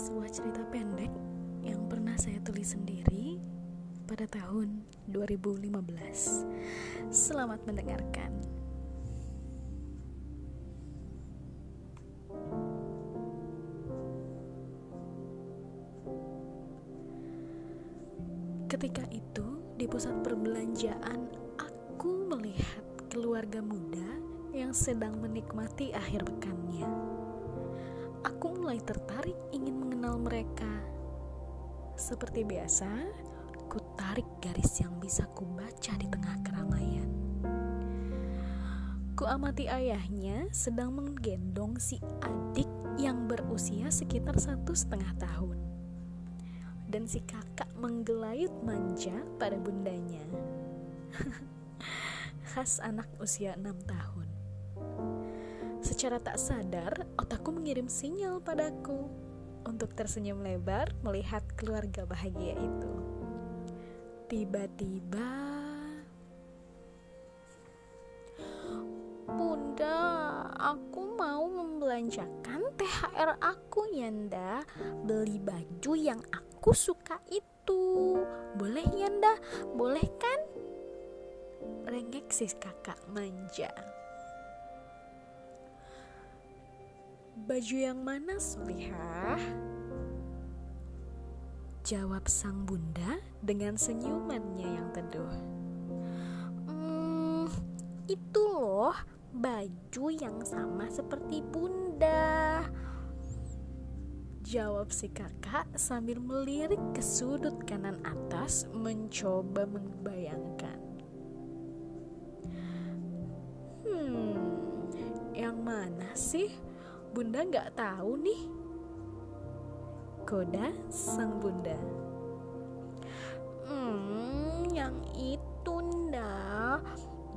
sebuah cerita pendek yang pernah saya tulis sendiri pada tahun 2015. Selamat mendengarkan. Ketika itu, di pusat perbelanjaan, aku melihat keluarga muda yang sedang menikmati akhir pekannya. Aku mulai tertarik ingin mengenal mereka. Seperti biasa, ku tarik garis yang bisa ku baca di tengah keramaian. Ku amati ayahnya sedang menggendong si adik yang berusia sekitar satu setengah tahun. Dan si kakak menggelayut manja pada bundanya. Khas anak usia enam tahun. Secara tak sadar, otakku mengirim sinyal padaku untuk tersenyum lebar melihat keluarga bahagia itu. Tiba-tiba, Bunda, aku mau membelanjakan THR aku, Yanda. Beli baju yang aku suka itu. Boleh, Yanda? Boleh kan? Rengek si kakak manja. Baju yang mana, Solihah? Jawab sang bunda dengan senyumannya yang teduh. Hmm, itu loh baju yang sama seperti bunda. Jawab si kakak sambil melirik ke sudut kanan atas mencoba membayangkan. Hmm, yang mana sih? Bunda nggak tahu nih. Koda sang bunda. Hmm, yang itu nda.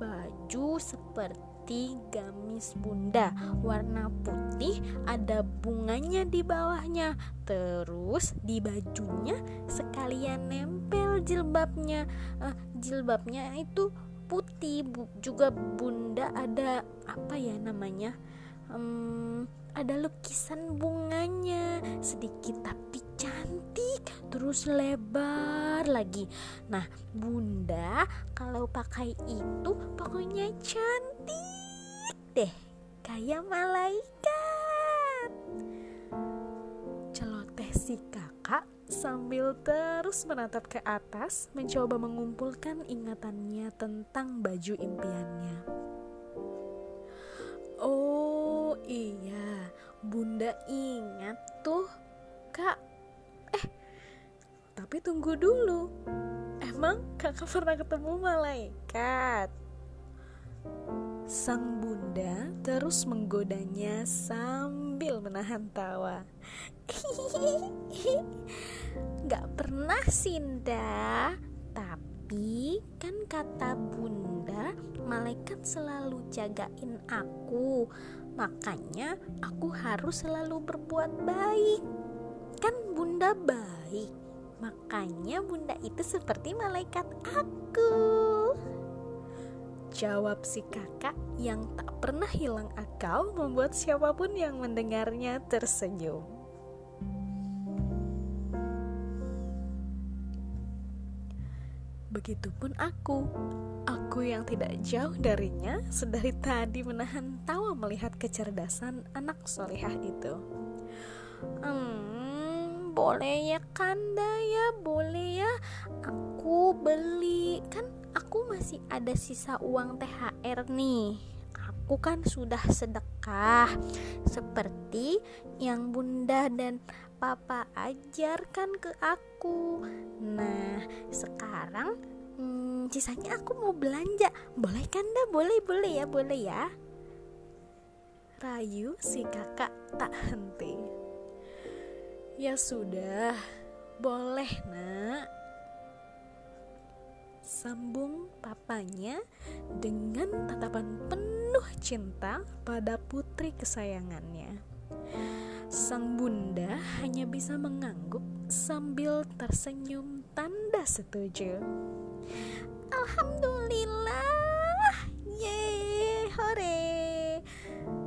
Baju seperti gamis bunda. Warna putih ada bunganya di bawahnya. Terus di bajunya sekalian nempel jilbabnya. Uh, jilbabnya itu putih. Bu, juga bunda ada apa ya namanya um, ada lukisan bunganya sedikit tapi cantik terus lebar lagi. Nah bunda kalau pakai itu pokoknya cantik deh kayak malaikat. Celoteh si kakak sambil terus menatap ke atas mencoba mengumpulkan ingatannya tentang baju impiannya. Oh iya bunda ingat tuh kak. Eh tapi tunggu dulu. Emang kakak pernah ketemu malaikat? Sang bunda terus menggodanya sambil menahan tawa. Gak pernah Sinda Tapi kan kata bunda Malaikat selalu jagain aku Makanya aku harus selalu berbuat baik. Kan bunda baik. Makanya bunda itu seperti malaikat aku. Jawab si kakak yang tak pernah hilang akal membuat siapa pun yang mendengarnya tersenyum. Begitupun aku, aku yang tidak jauh darinya sedari tadi menahan tawa melihat kecerdasan anak solihah itu. Hmm, boleh ya kanda ya, boleh ya. Aku beli, kan aku masih ada sisa uang THR nih. Aku kan sudah sedekah seperti yang bunda dan papa ajarkan ke aku. Nah, sekarang hmm, sisanya aku mau belanja. Boleh kan dah? Boleh, boleh ya, boleh ya. Rayu si kakak tak henti. Ya sudah, boleh nak. Sambung papanya dengan tatapan penuh cinta pada putri kesayangannya. Sang bunda hanya bisa mengangguk sambil tersenyum tanda setuju. Alhamdulillah, ye, hore!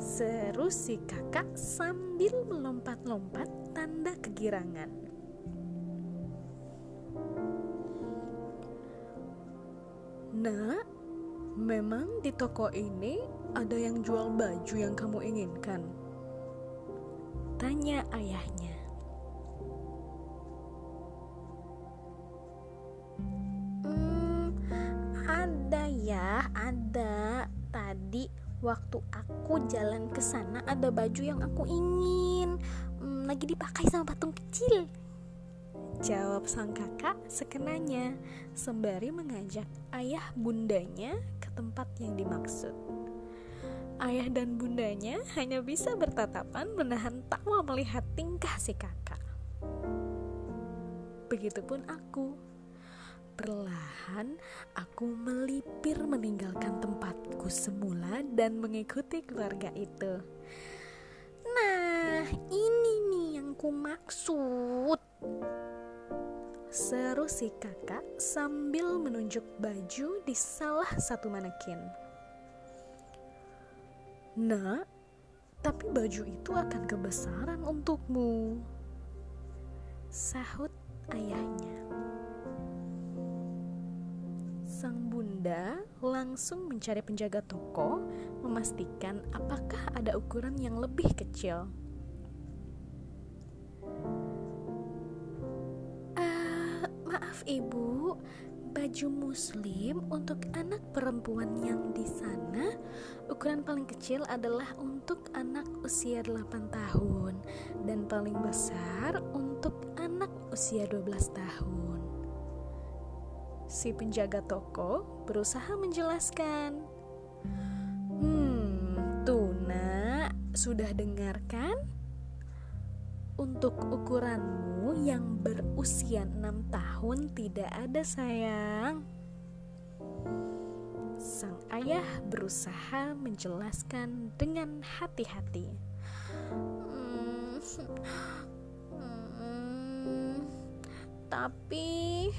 Seru si kakak sambil melompat-lompat tanda kegirangan. Nak, memang di toko ini ada yang jual baju yang kamu inginkan? Tanya ayahnya. Tadi waktu aku jalan ke sana ada baju yang aku ingin. Hmm, lagi dipakai sama patung kecil. Jawab sang kakak sekenanya sembari mengajak ayah bundanya ke tempat yang dimaksud. Ayah dan bundanya hanya bisa bertatapan menahan tawa melihat tingkah si kakak. Begitupun aku. Perlahan aku melipir meninggalkan tempatku semula dan mengikuti keluarga itu. Nah, ini nih yang ku maksud. Seru si kakak sambil menunjuk baju di salah satu manekin. Nah, tapi baju itu akan kebesaran untukmu. Sahut ayahnya. Sang bunda langsung mencari penjaga toko, memastikan apakah ada ukuran yang lebih kecil. Uh, maaf ibu, baju muslim untuk anak perempuan yang di sana ukuran paling kecil adalah untuk anak usia 8 tahun dan paling besar untuk anak usia 12 tahun. Si penjaga toko berusaha menjelaskan. Hmm, Tuna, sudah dengarkan? Untuk ukuranmu yang berusia 6 tahun tidak ada sayang. Sang ayah berusaha menjelaskan dengan hati-hati. Hmm, hmm, tapi,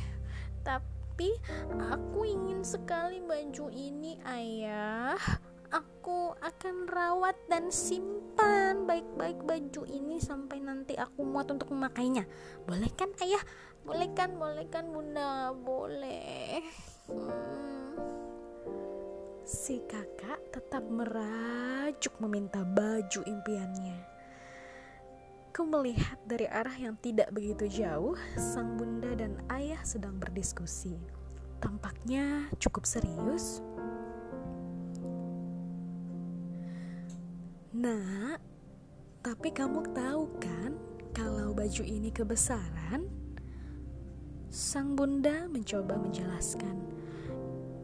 tapi tapi aku ingin sekali baju ini, Ayah. Aku akan rawat dan simpan baik-baik baju ini sampai nanti aku muat untuk memakainya. Boleh kan, Ayah? Boleh kan? Boleh kan, Bunda? Boleh. Hmm. Si kakak tetap merajuk meminta baju impiannya. Aku melihat dari arah yang tidak begitu jauh, sang bunda dan ayah sedang berdiskusi. Tampaknya cukup serius. Nah, tapi kamu tahu kan kalau baju ini kebesaran? Sang bunda mencoba menjelaskan.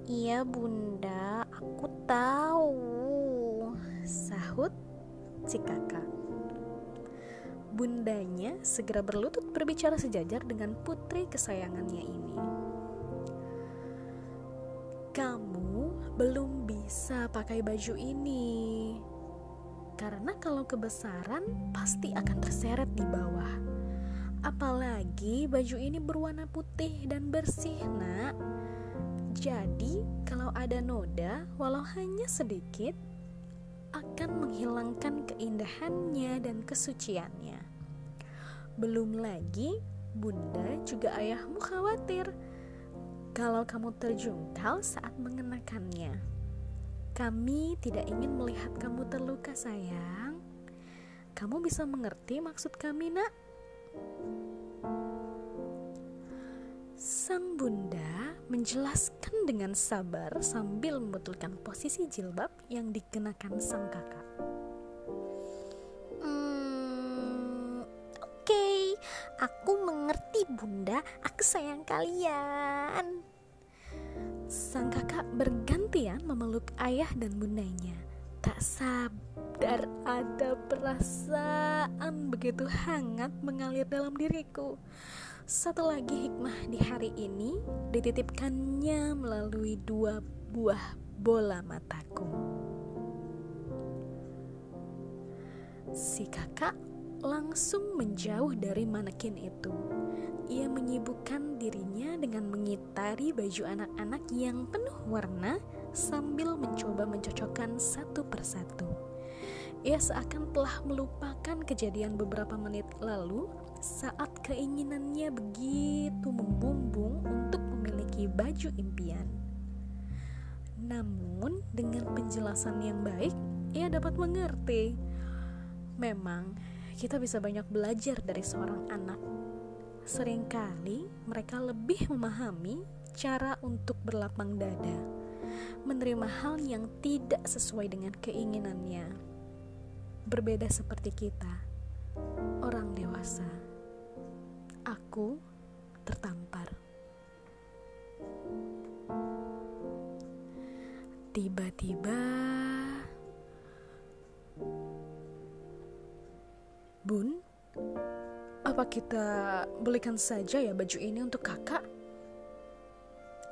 Iya bunda, aku tahu. Sahut si kakak. Bundanya segera berlutut berbicara sejajar dengan putri kesayangannya ini. Kamu belum bisa pakai baju ini. Karena kalau kebesaran pasti akan terseret di bawah. Apalagi baju ini berwarna putih dan bersih, Nak. Jadi, kalau ada noda, walau hanya sedikit, akan menghilangkan keindahannya dan kesuciannya. Belum lagi, bunda juga ayahmu khawatir kalau kamu terjungkal saat mengenakannya. Kami tidak ingin melihat kamu terluka, sayang. Kamu bisa mengerti maksud kami, Nak? Sang bunda menjelaskan dengan sabar sambil membetulkan posisi jilbab yang dikenakan sang kakak. Hmm, Oke, okay. aku mengerti bunda, aku sayang kalian. Sang kakak bergantian memeluk ayah dan bundanya. Tak sadar ada perasaan begitu hangat mengalir dalam diriku. Satu lagi hikmah di hari ini dititipkannya melalui dua buah bola mataku. Si kakak langsung menjauh dari manekin itu. Ia menyibukkan dirinya dengan mengitari baju anak-anak yang penuh warna sambil mencoba mencocokkan satu persatu. ia seakan telah melupakan kejadian beberapa menit lalu saat keinginannya begitu membumbung untuk memiliki baju impian. Namun, dengan penjelasan yang baik, ia dapat mengerti. Memang, kita bisa banyak belajar dari seorang anak. Seringkali mereka lebih memahami cara untuk berlapang dada, menerima hal yang tidak sesuai dengan keinginannya berbeda seperti kita, orang dewasa. Aku tertampar. Tiba-tiba, Bun, apa kita belikan saja ya baju ini untuk kakak?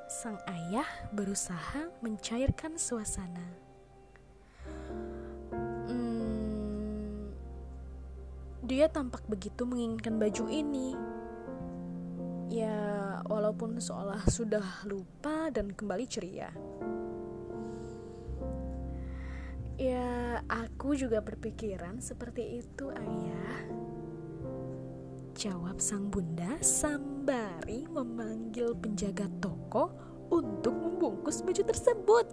Sang ayah berusaha mencairkan suasana. Dia tampak begitu menginginkan baju ini. Ya, walaupun seolah sudah lupa dan kembali ceria. Ya, aku juga berpikiran seperti itu, Ayah. Jawab sang bunda sambari memanggil penjaga toko untuk membungkus baju tersebut.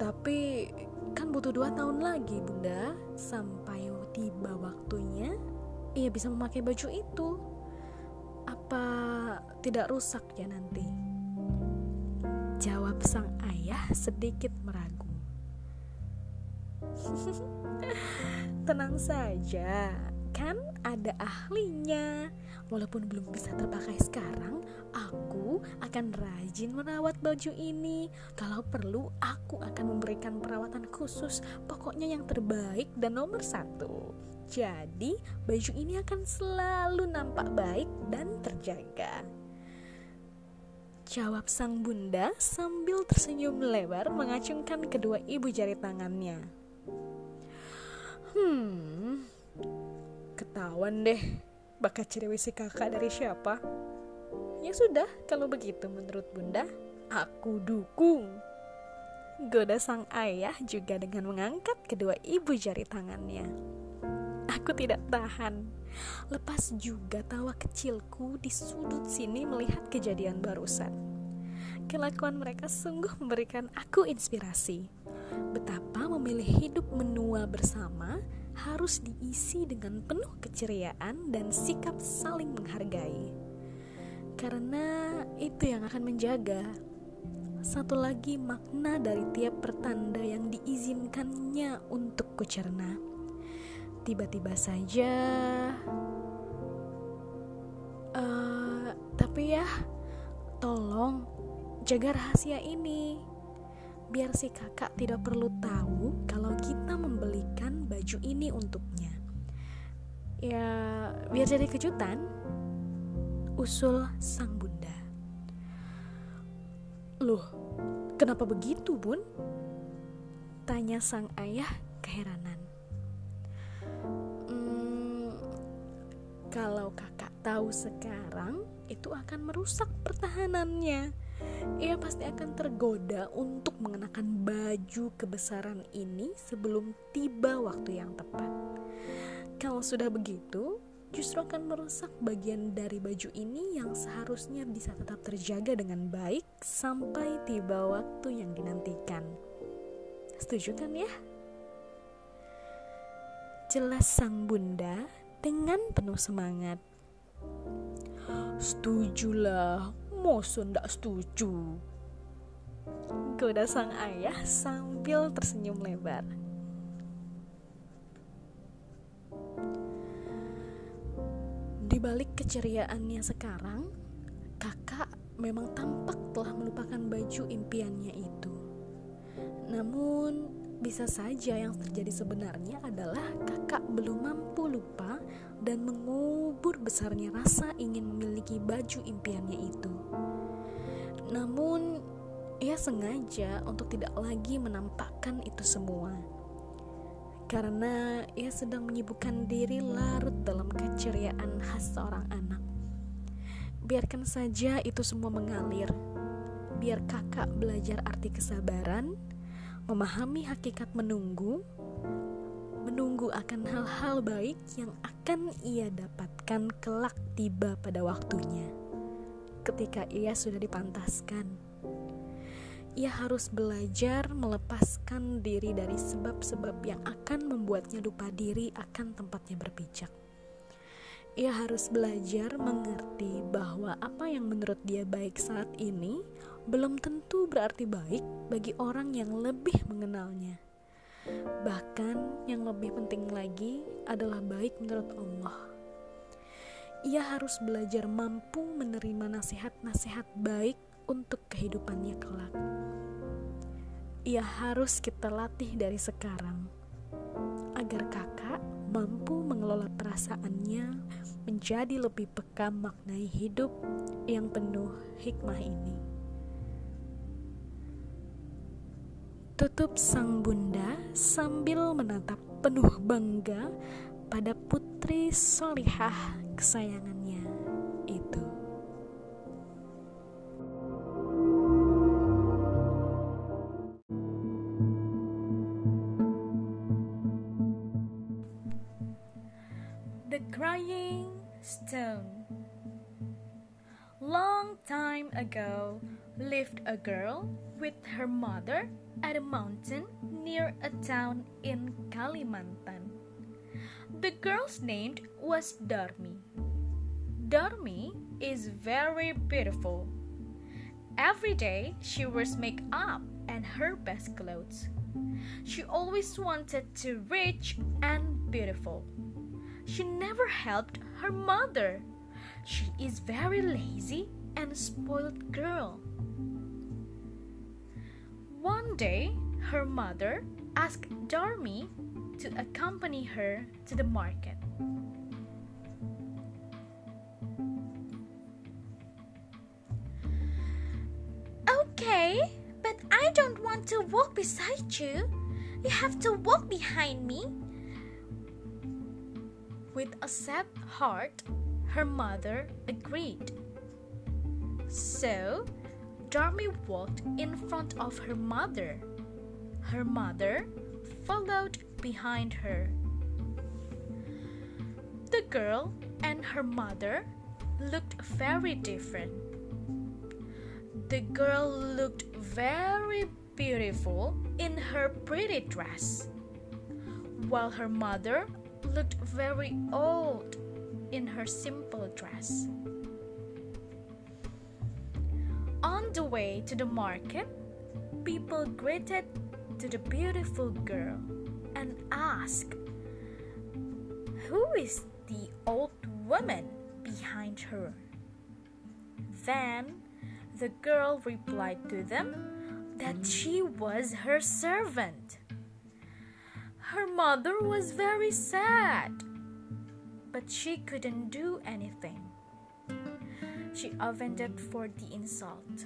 Tapi kan butuh dua tahun lagi bunda sampai tiba waktunya ia bisa memakai baju itu apa tidak rusak ya nanti jawab sang ayah sedikit meragu tenang saja kan ada ahlinya walaupun belum bisa terpakai sekarang aku akan rajin merawat baju ini. Kalau perlu, aku akan memberikan perawatan khusus. Pokoknya yang terbaik dan nomor satu. Jadi, baju ini akan selalu nampak baik dan terjaga. Jawab sang bunda sambil tersenyum lebar mengacungkan kedua ibu jari tangannya. Hmm, ketahuan deh bakat cewek si kakak dari siapa. Ya sudah, kalau begitu menurut bunda, aku dukung. Goda sang ayah juga dengan mengangkat kedua ibu jari tangannya. Aku tidak tahan. Lepas juga tawa kecilku di sudut sini melihat kejadian barusan. Kelakuan mereka sungguh memberikan aku inspirasi. Betapa memilih hidup menua bersama harus diisi dengan penuh keceriaan dan sikap saling menghargai karena itu yang akan menjaga. Satu lagi makna dari tiap pertanda yang diizinkannya untuk kucerna. Tiba-tiba saja, uh, tapi ya, tolong jaga rahasia ini. Biar si kakak tidak perlu tahu kalau kita membelikan baju ini untuknya. Ya, biar jadi kejutan usul sang bunda. Loh, kenapa begitu, Bun? Tanya sang ayah keheranan. Kalau kakak tahu sekarang, itu akan merusak pertahanannya. Ia pasti akan tergoda untuk mengenakan baju kebesaran ini sebelum tiba waktu yang tepat. Kalau sudah begitu, justru akan merusak bagian dari baju ini yang seharusnya bisa tetap terjaga dengan baik sampai tiba waktu yang dinantikan. Setuju kan ya? Jelas sang bunda dengan penuh semangat. Setujulah, Moso ndak setuju. Goda sang ayah sambil tersenyum lebar. Di balik keceriaannya sekarang, kakak memang tampak telah melupakan baju impiannya itu. Namun, bisa saja yang terjadi sebenarnya adalah kakak belum mampu lupa dan mengubur besarnya rasa ingin memiliki baju impiannya itu. Namun, ia sengaja untuk tidak lagi menampakkan itu semua karena ia sedang menyibukkan diri larut dalam keceriaan khas seorang anak. Biarkan saja itu semua mengalir. Biar kakak belajar arti kesabaran, memahami hakikat menunggu, menunggu akan hal-hal baik yang akan ia dapatkan kelak tiba pada waktunya. Ketika ia sudah dipantaskan, ia harus belajar melepaskan diri dari sebab-sebab yang akan membuatnya lupa diri akan tempatnya berpijak. Ia harus belajar mengerti bahwa apa yang menurut dia baik saat ini belum tentu berarti baik bagi orang yang lebih mengenalnya. Bahkan, yang lebih penting lagi adalah baik menurut Allah. Ia harus belajar mampu menerima nasihat-nasihat baik untuk kehidupannya kelak. Ia harus kita latih dari sekarang agar kakak mampu mengelola perasaannya menjadi lebih peka maknai hidup yang penuh hikmah ini. Tutup sang bunda sambil menatap penuh bangga pada putri solihah kesayangannya itu. Time ago lived a girl with her mother at a mountain near a town in Kalimantan. The girl's name was Darmi. Darmi is very beautiful. Every day she wears makeup and her best clothes. She always wanted to rich and beautiful. She never helped her mother. She is very lazy and spoiled girl. One day, her mother asked Darmi to accompany her to the market. Okay, but I don't want to walk beside you. You have to walk behind me. With a sad heart, her mother agreed. So, Darmi walked in front of her mother. Her mother followed behind her. The girl and her mother looked very different. The girl looked very beautiful in her pretty dress, while her mother looked very old in her simple dress. On the way to the market, people greeted to the beautiful girl and asked, Who is the old woman behind her? Then the girl replied to them that she was her servant. Her mother was very sad, but she couldn't do anything she offended for the insult.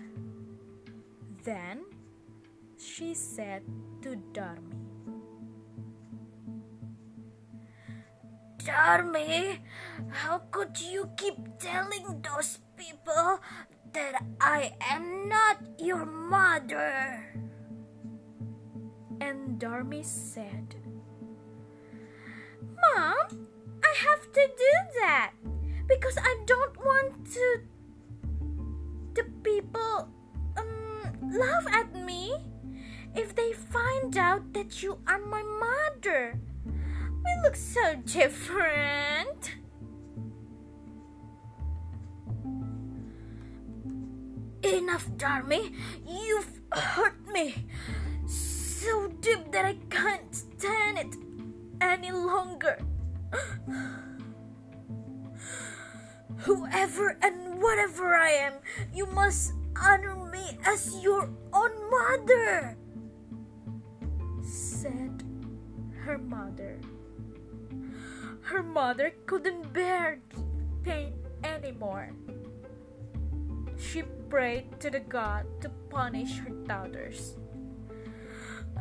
Then she said to Darmi, Darmi, how could you keep telling those people that I am not your mother? And Darmi said, Mom, I have to do that because I don't want to the people laugh at me if they find out that you are my mother. We look so different. Enough, Darmi. You've hurt me so deep that I can't stand it any longer. Whoever and whatever I am, you must honor me as your own mother, said her mother. Her mother couldn't bear the pain anymore. She prayed to the God to punish her daughters.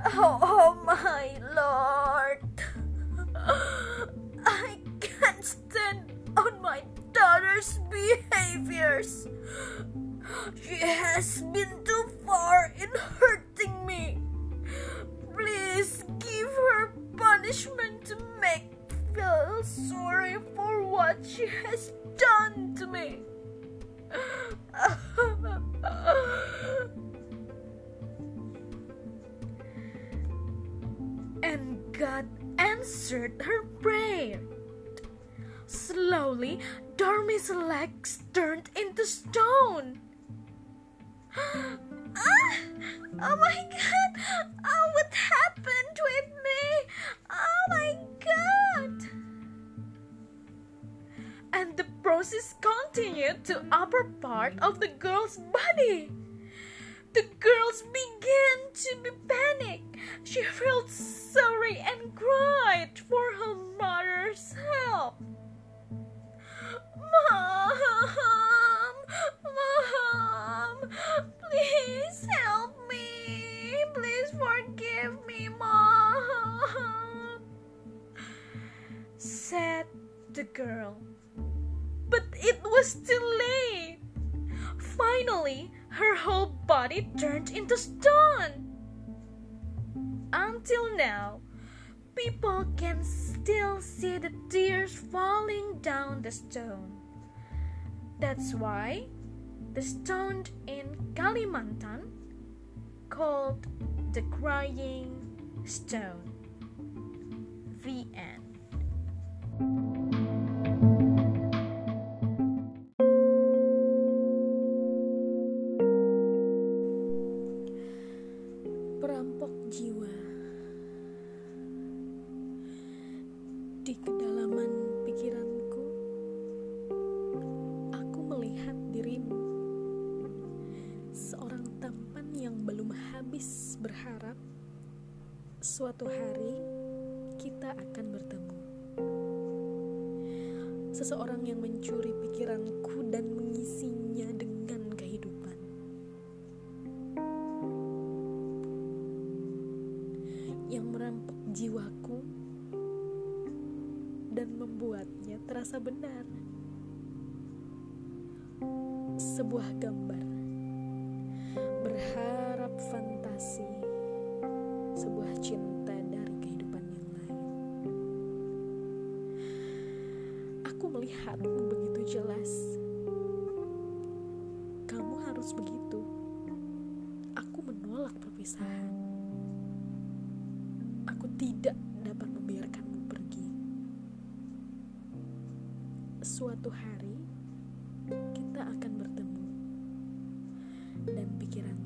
Oh, oh my Lord! I can't stand on my daughter's behaviors. She has been too far in hurting me. Please give her punishment to make feel sorry for what she has done to me. and God answered her prayer. Slowly, Dormy's legs turned into stone. Oh my god! Oh, what happened with me? Oh my god! And the process continued to upper part of the girl's body. The girls began to be panicked. She felt sorry and cried for her mother's help. Mom! Mom! Please help me! Please forgive me, Mom! Said the girl. But it was too late. Finally, her whole body turned into stone. Until now, people can still see the tears falling down the stone. That's why the stone in Kalimantan called the crying stone. The end. perampok jiwa di kedalaman suatu hari kita akan bertemu. Seseorang yang mencuri pikiranku dan mengisinya dengan kehidupan. Yang merampok jiwaku dan membuatnya terasa benar. Sebuah gambar berharap fantasi, jelas. Kamu harus begitu. Aku menolak perpisahan aku tidak dapat membiarkanmu pergi. Suatu hari kita akan bertemu, dan pikiranku